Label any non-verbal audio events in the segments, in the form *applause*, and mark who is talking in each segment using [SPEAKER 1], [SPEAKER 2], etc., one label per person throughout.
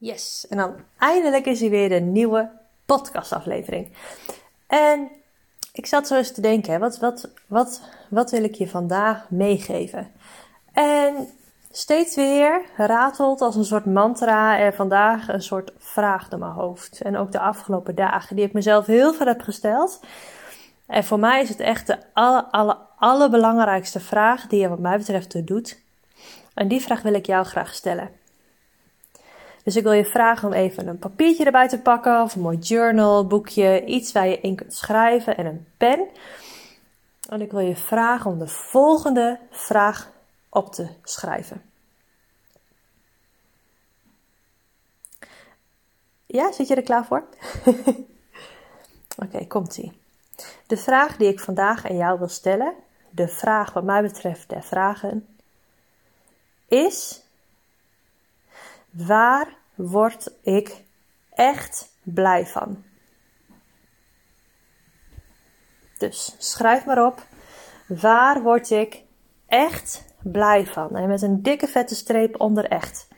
[SPEAKER 1] Yes, en dan eindelijk is er weer een nieuwe podcastaflevering. En ik zat zo eens te denken, wat, wat, wat, wat wil ik je vandaag meegeven? En steeds weer ratelt als een soort mantra er vandaag een soort vraag door mijn hoofd. En ook de afgelopen dagen, die ik mezelf heel veel heb gesteld. En voor mij is het echt de alle, alle, allerbelangrijkste vraag die je wat mij betreft doet. En die vraag wil ik jou graag stellen. Dus ik wil je vragen om even een papiertje erbij te pakken, of een mooi journal, boekje, iets waar je in kunt schrijven en een pen. En ik wil je vragen om de volgende vraag op te schrijven. Ja, zit je er klaar voor? *laughs* Oké, komt-ie. De vraag die ik vandaag aan jou wil stellen, de vraag wat mij betreft der vragen, is: waar word ik echt blij van? Dus schrijf maar op: waar word ik echt blij van? En met een dikke vette streep onder echt.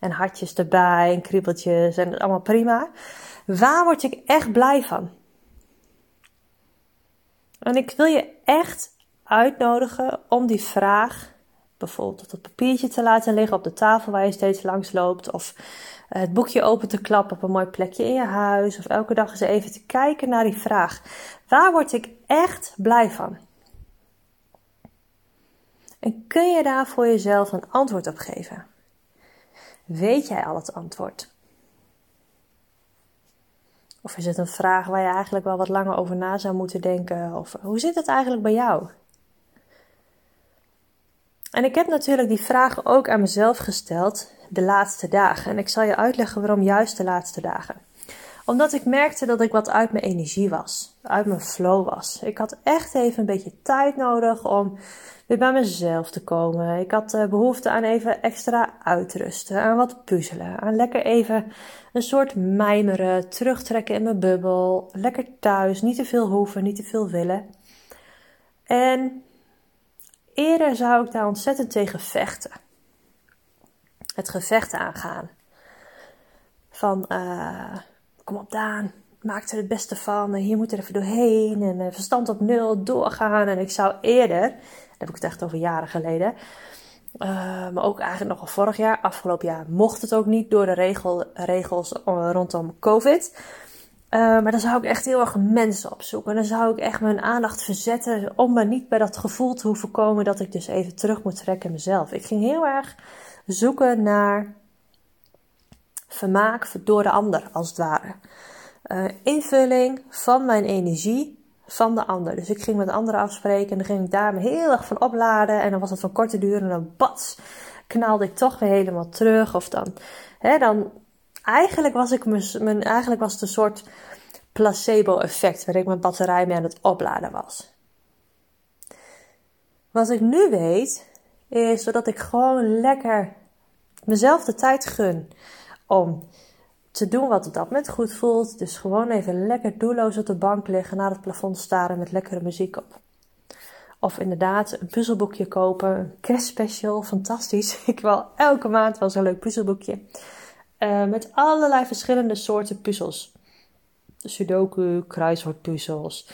[SPEAKER 1] En hartjes erbij en kriebeltjes en allemaal prima. Waar word ik echt blij van? En ik wil je echt uitnodigen om die vraag bijvoorbeeld het papiertje te laten liggen op de tafel waar je steeds langs loopt. Of het boekje open te klappen op een mooi plekje in je huis. Of elke dag eens even te kijken naar die vraag. Waar word ik echt blij van? En kun je daar voor jezelf een antwoord op geven? Weet jij al het antwoord? Of is het een vraag waar je eigenlijk wel wat langer over na zou moeten denken? Of hoe zit het eigenlijk bij jou? En ik heb natuurlijk die vraag ook aan mezelf gesteld de laatste dagen. En ik zal je uitleggen waarom juist de laatste dagen. Omdat ik merkte dat ik wat uit mijn energie was, uit mijn flow was. Ik had echt even een beetje tijd nodig om weer bij mezelf te komen. Ik had eh, behoefte aan even extra uitrusten, aan wat puzzelen, aan lekker even een soort mijmeren, terugtrekken in mijn bubbel, lekker thuis, niet te veel hoeven, niet te veel willen. En eerder zou ik daar ontzettend tegen vechten. Het gevecht aangaan. Van, uh, kom op Daan, maak er het beste van. Hier moet er even doorheen. En uh, verstand op nul, doorgaan. En ik zou eerder, heb ik het echt over jaren geleden. Uh, maar ook eigenlijk nog al vorig jaar, afgelopen jaar, mocht het ook niet door de regel, regels rondom COVID. Uh, maar dan zou ik echt heel erg mensen opzoeken. En dan zou ik echt mijn aandacht verzetten om me niet bij dat gevoel te hoeven komen dat ik dus even terug moet trekken in mezelf. Ik ging heel erg zoeken naar vermaak door de ander, als het ware. Uh, invulling van mijn energie van de ander. Dus ik ging met anderen afspreken en dan ging ik daar me heel erg van opladen. En dan was het van korte duur en dan bats, knalde ik toch weer helemaal terug. Of dan, hè, dan eigenlijk was, ik mijn, eigenlijk was het een soort placebo-effect waar ik mijn batterij mee aan het opladen was. Wat ik nu weet, is dat ik gewoon lekker mezelf de tijd gun om te doen wat op dat moment goed voelt. Dus gewoon even lekker doelloos op de bank liggen, naar het plafond staren met lekkere muziek op. Of inderdaad een puzzelboekje kopen, een kerstspecial, fantastisch. *laughs* Ik wil elke maand wel zo'n leuk puzzelboekje. Uh, met allerlei verschillende soorten puzzels. Sudoku, kruiswoordpuzzels.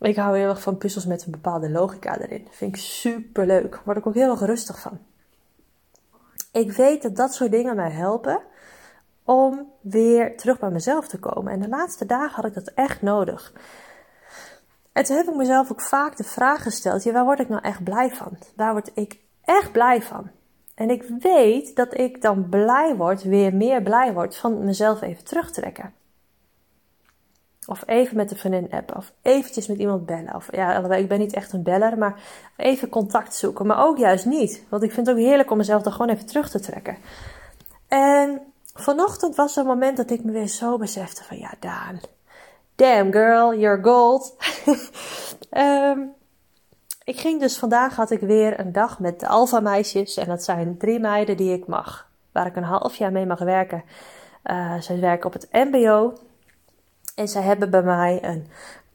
[SPEAKER 1] Ik hou heel erg van puzzels met een bepaalde logica erin. Vind ik super leuk. Word ik ook heel erg rustig van. Ik weet dat dat soort dingen mij helpen om weer terug bij mezelf te komen. En de laatste dagen had ik dat echt nodig. En toen heb ik mezelf ook vaak de vraag gesteld: ja, waar word ik nou echt blij van? Waar word ik echt blij van? En ik weet dat ik dan blij word, weer meer blij word van mezelf even terugtrekken. Of even met een vriendin appen. Of eventjes met iemand bellen. Of ja, ik ben niet echt een beller, maar even contact zoeken. Maar ook juist niet. Want ik vind het ook heerlijk om mezelf dan gewoon even terug te trekken. En vanochtend was een moment dat ik me weer zo besefte van ja, Daan. Damn girl, you're gold. um, *laughs* ik ging dus vandaag had ik weer een dag met de alfa meisjes. En dat zijn drie meiden die ik mag. Waar ik een half jaar mee mag werken. Uh, zij werken op het mbo. En zij hebben bij mij een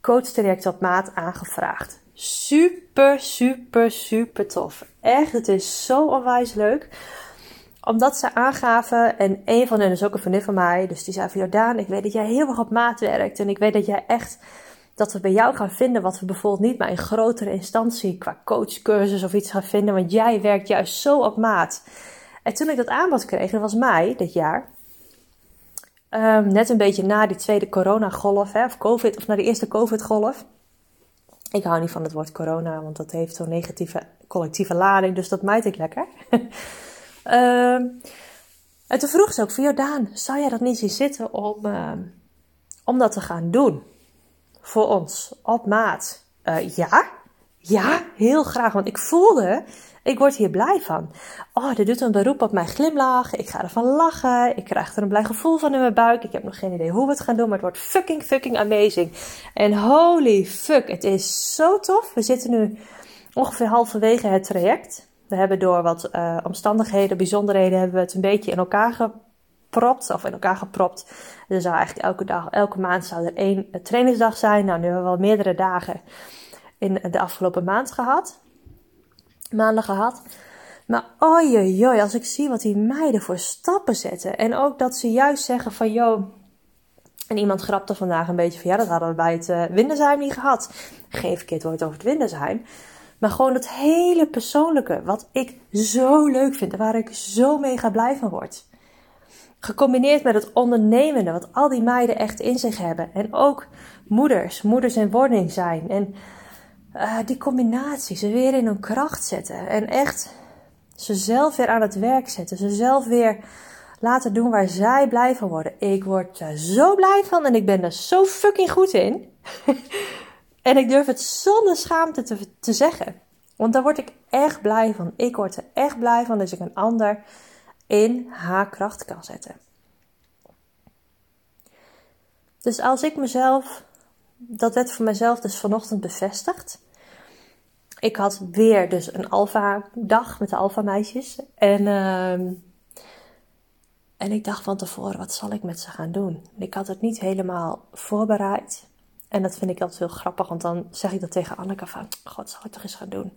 [SPEAKER 1] coachtraject op maat aangevraagd. Super, super, super tof. Echt, het is zo onwijs leuk. omdat ze aangaven, en een van hen is ook een vriendin van mij, dus die zei van Jordaan, ik weet dat jij heel erg op maat werkt. En ik weet dat jij echt, dat we bij jou gaan vinden wat we bijvoorbeeld niet maar in grotere instantie qua coachcursus of iets gaan vinden, want jij werkt juist zo op maat. En toen ik dat aanbod kreeg, dat was mei dit jaar, um, net een beetje na die tweede coronagolf, hè, of covid, of na die eerste covid-golf. Ik hou niet van het woord corona, want dat heeft zo'n negatieve collectieve lading, dus dat mijt ik lekker. uh, *laughs* en vroeg ze ook van, Jordaan, zou jij dat niet zien zitten om, uh, om dat te gaan doen? Voor ons, op maat. Uh, ja, ja, heel graag, want ik voelde ik word hier blij van. Oh, dit doet een beroep op mijn glimlach. Ik ga ervan lachen. Ik krijg er een blij gevoel van in mijn buik. Ik heb nog geen idee hoe we het gaan doen, maar het wordt fucking, fucking amazing. En holy fuck, het is zo tof. We zitten nu ongeveer halverwege het traject. We hebben door wat uh, omstandigheden, bijzonderheden, hebben we het een beetje in elkaar gepropt. Of in elkaar gepropt. Er zou eigenlijk elke dag, elke maand zou er één trainingsdag zijn. Nou, nu hebben we wel meerdere dagen in de afgelopen maand gehad maanden gehad. Maar oi, als ik zie wat die meiden voor stappen zetten. En ook dat ze juist zeggen van, joh... En iemand grapte vandaag een beetje van, ja, dat hadden we bij het uh, niet gehad. Geen verkeerd woord over het Windersheim. Maar gewoon het hele persoonlijke, wat ik zo leuk vind waar ik zo mega blij van word. Gecombineerd met het ondernemende, wat al die meiden echt in zich hebben. En ook moeders, moeders in wording zijn. En uh, die combinatie, ze weer in hun kracht zetten. En echt ze zelf weer aan het werk zetten. Ze zelf weer laten doen waar zij blij van worden. Ik word er zo blij van en ik ben er zo fucking goed in. *laughs* en ik durf het zonder schaamte te, te zeggen. Want daar word ik echt blij van. Ik word er echt blij van dat ik een ander in haar kracht kan zetten. Dus als ik mezelf dat werd voor mezelf dus vanochtend bevestigd. Ik had weer dus een alfa dag met de alfa meisjes. En, uh, en ik dacht van tevoren, wat zal ik met ze gaan doen? Ik had het niet helemaal voorbereid. En dat vind ik altijd heel grappig, want dan zeg ik dat tegen Anneke van, god, zal ik toch eens gaan doen?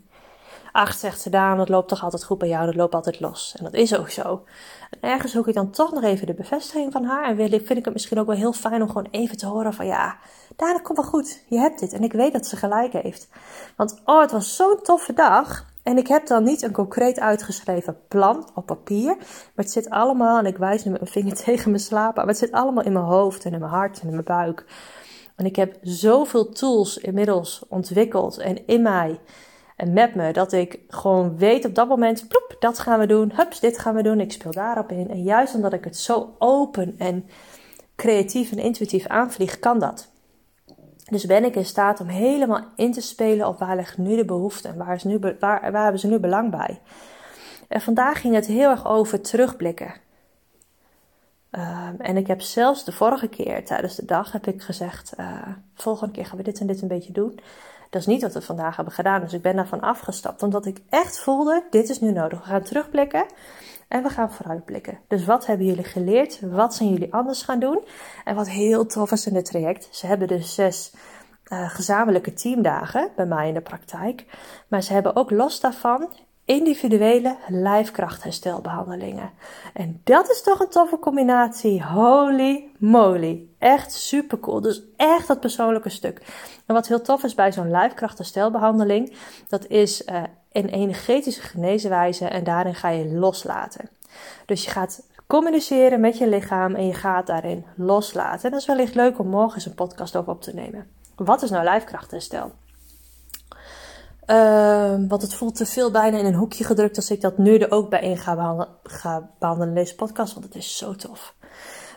[SPEAKER 1] Ach, zegt ze, Daan, dat loopt toch altijd goed bij jou, dat loopt altijd los. En dat is ook zo. En ergens zoek ik dan toch nog even de bevestiging van haar. En vind ik het misschien ook wel heel fijn om gewoon even te horen van, ja, dat komt wel goed. Je hebt dit. En ik weet dat ze gelijk heeft. Want, oh, het was zo'n toffe dag. En ik heb dan niet een concreet uitgeschreven plan op papier. Maar het zit allemaal, en ik wijs nu met mijn vinger *laughs* tegen mijn slaap. Maar het zit allemaal in mijn hoofd en in mijn hart en in mijn buik. En ik heb zoveel tools inmiddels ontwikkeld en in mij en met me. Dat ik gewoon weet op dat moment, ploep, dat gaan we doen. Hups, dit gaan we doen. Ik speel daarop in. En juist omdat ik het zo open en creatief en intuïtief aanvlieg, kan dat. Dus ben ik in staat om helemaal in te spelen op waar ligt nu de behoefte en waar, is nu, waar, waar hebben ze nu belang bij. En vandaag ging het heel erg over terugblikken. Um, en ik heb zelfs de vorige keer tijdens de dag heb ik gezegd, uh, volgende keer gaan we dit en dit een beetje doen. Dat is niet wat we vandaag hebben gedaan. Dus ik ben daarvan afgestapt. Omdat ik echt voelde, dit is nu nodig. We gaan terugblikken en we gaan vooruitblikken. Dus wat hebben jullie geleerd? Wat zijn jullie anders gaan doen? En wat heel tof is in het traject. Ze hebben dus zes uh, gezamenlijke teamdagen bij mij in de praktijk. Maar ze hebben ook los daarvan individuele lijfkrachtherstelbehandelingen. En dat is toch een toffe combinatie. Holy moly. Echt super cool. Dus echt dat persoonlijke stuk. En wat heel tof is bij zo'n lijfkrachtherstelbehandeling, dat is uh, een energetische geneeswijze en daarin ga je loslaten. Dus je gaat communiceren met je lichaam en je gaat daarin loslaten. En dat is wellicht leuk om morgen eens een podcast over op te nemen. Wat is nou lijfkrachtherstel? Uh, want het voelt te veel bijna in een hoekje gedrukt als ik dat nu er ook bij in ga behandelen, ga behandelen in deze podcast, want het is zo tof.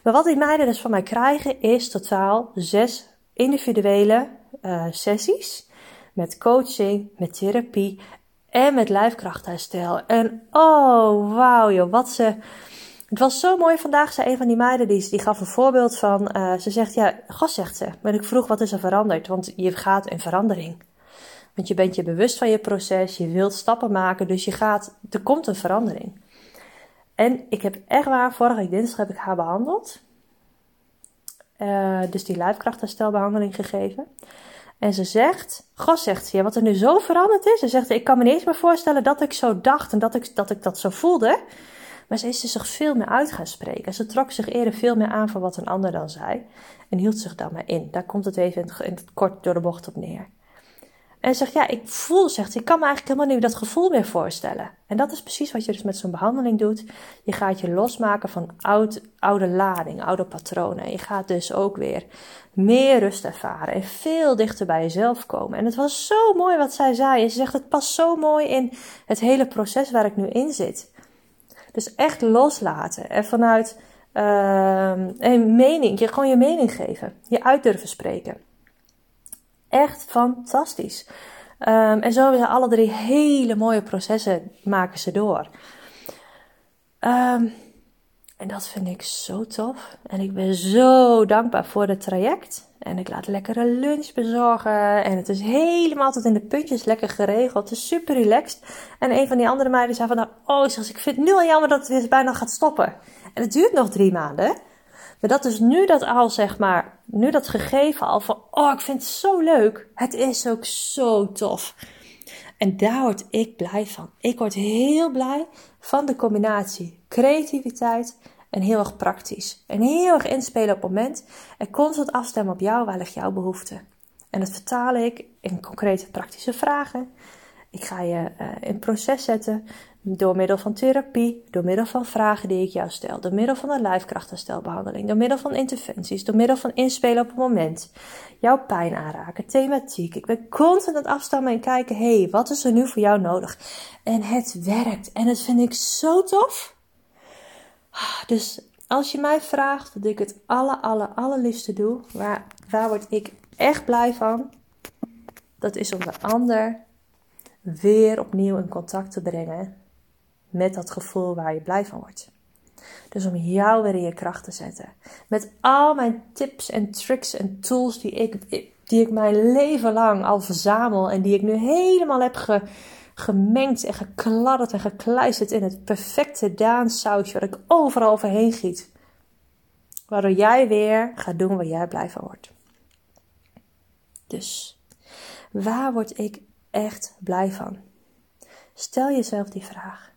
[SPEAKER 1] Maar wat die meiden dus van mij krijgen is totaal zes individuele uh, sessies met coaching, met therapie en met lijfkrachtherstel. En oh, wauw joh, wat ze... Het was zo mooi vandaag, zei een van die meiden, die, die gaf een voorbeeld van... Uh, ze zegt, ja, gas zegt ze. Maar ik vroeg, wat is er veranderd? Want je gaat in verandering. Want je bent je bewust van je proces, je wilt stappen maken, dus je gaat, er komt een verandering. En ik heb echt waar, vorige week dinsdag heb ik haar behandeld. Uh, dus die lijfkrachtherstelbehandeling gegeven. En ze zegt, goh zegt ze, ja, wat er nu zo veranderd is. Ze zegt, ik kan me niet eens meer voorstellen dat ik zo dacht en dat ik dat, ik dat zo voelde. Maar ze is er zich veel meer uit gaan spreken. Ze trok zich eerder veel meer aan van wat een ander dan zei. En hield zich dan maar in. Daar komt het even in het, kort door de bocht op neer. En zegt, ja, ik voel, zegt ik kan me eigenlijk helemaal niet dat gevoel meer voorstellen. En dat is precies wat je dus met zo'n behandeling doet. Je gaat je losmaken van oud, oude lading, oude patronen. Je gaat dus ook weer meer rust ervaren en veel dichter bij jezelf komen. En het was zo mooi wat zij zei. En ze zegt, het past zo mooi in het hele proces waar ik nu in zit. Dus echt loslaten en vanuit uh, een mening, je, gewoon je mening geven. Je uit durven spreken. Echt fantastisch. Um, en zo hebben ze alle drie hele mooie processen maken ze door. Um, en dat vind ik zo tof. En ik ben zo dankbaar voor het traject. En ik laat lekkere lunch bezorgen. En het is helemaal tot in de puntjes lekker geregeld. Het is super relaxed. En een van die andere meiden zei van... Nou, oh, zoals ik vind het nu al jammer dat het bijna gaat stoppen. En het duurt nog drie maanden. Maar dat is nu dat al, zeg maar... Nu dat gegeven al van... Oh, ik vind het zo leuk. Het is ook zo tof. En daar word ik blij van. Ik word heel blij van de combinatie creativiteit en heel erg praktisch. En heel erg inspelen op het moment en constant afstemmen op jou, waar jouw behoefte. En dat vertaal ik in concrete praktische vragen. Ik ga je uh, in proces zetten door middel van therapie, door middel van vragen die ik jou stel, door middel van een lijfkrachtherstelbehandeling, door middel van interventies, door middel van inspelen op het moment, jouw pijn aanraken, thematiek. Ik ben constant aan het afstammen en kijken, hé, hey, wat is er nu voor jou nodig? En het werkt en dat vind ik zo tof. Dus als je mij vraagt wat ik het aller, aller, allerliefste doe, waar, waar word ik echt blij van? Dat is om de ander weer opnieuw in contact te brengen met dat gevoel waar je blij van wordt. Dus om jou weer in je kracht te zetten. Met al mijn tips en tricks en tools die ik, die ik mijn leven lang al verzamel en die ik nu helemaal heb ge, gemengd en gekladderd en gekluisterd in het perfecte Daan-sausje wat ik overal overheen giet. Waardoor jij weer gaat doen waar jij blij van wordt. Dus, waar word ik echt blij van? Stel jezelf die vraag.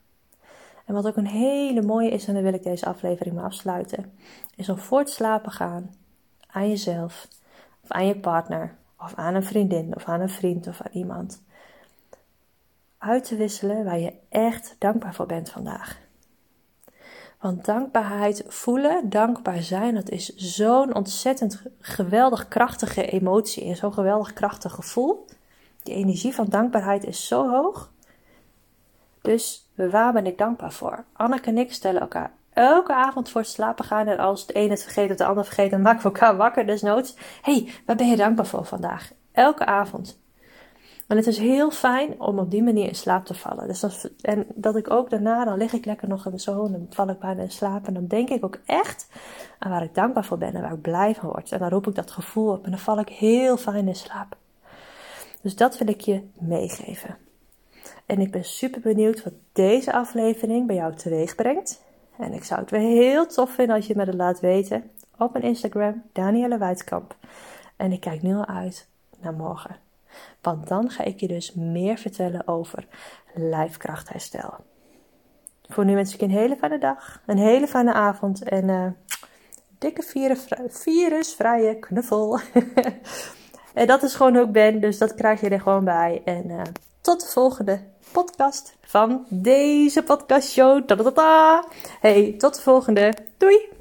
[SPEAKER 1] En wat ook een hele mooie is, en dan wil ik deze aflevering maar afsluiten, is om voor te slapen gaan aan jezelf, of aan je partner, of aan een vriendin, of aan een vriend, of aan iemand. Uit te wisselen waar je echt dankbaar voor bent vandaag. Want dankbaarheid voelen, dankbaar zijn, dat is zo'n ontzettend geweldig krachtige emotie en zo'n geweldig krachtig gevoel. Die energie van dankbaarheid is zo hoog. Dus waar ben ik dankbaar voor? Anneke en ik stellen elkaar elke avond voor het slapen gaan. En als de een het vergeet of de ander vergeet, dan maken we elkaar wakker desnoods. hey, waar ben je dankbaar voor vandaag? Elke avond. En het is heel fijn om op die manier in slaap te vallen. Dus en dat ik ook daarna, dan lig ik lekker nog in zoon en dan val ik bijna in slaap. En dan denk ik ook echt aan waar ik dankbaar voor ben en waar ik blij van word. En dan roep ik dat gevoel op en dan val ik heel fijn in slaap. Dus dat wil ik je meegeven. En ik ben super benieuwd wat deze aflevering bij jou teweeg brengt. En ik zou het weer heel tof vinden als je me laat weten op mijn Instagram, Danielle Weitkamp. En ik kijk nu al uit naar morgen. Want dan ga ik je dus meer vertellen over lijfkrachtherstel. Voor nu wens ik je een hele fijne dag, een hele fijne avond en uh, dikke virusvrije knuffel. *laughs* en dat is gewoon ik ben, dus dat krijg je er gewoon bij. En uh, tot de volgende podcast van deze podcastshow. Hey, tot de volgende. Doei!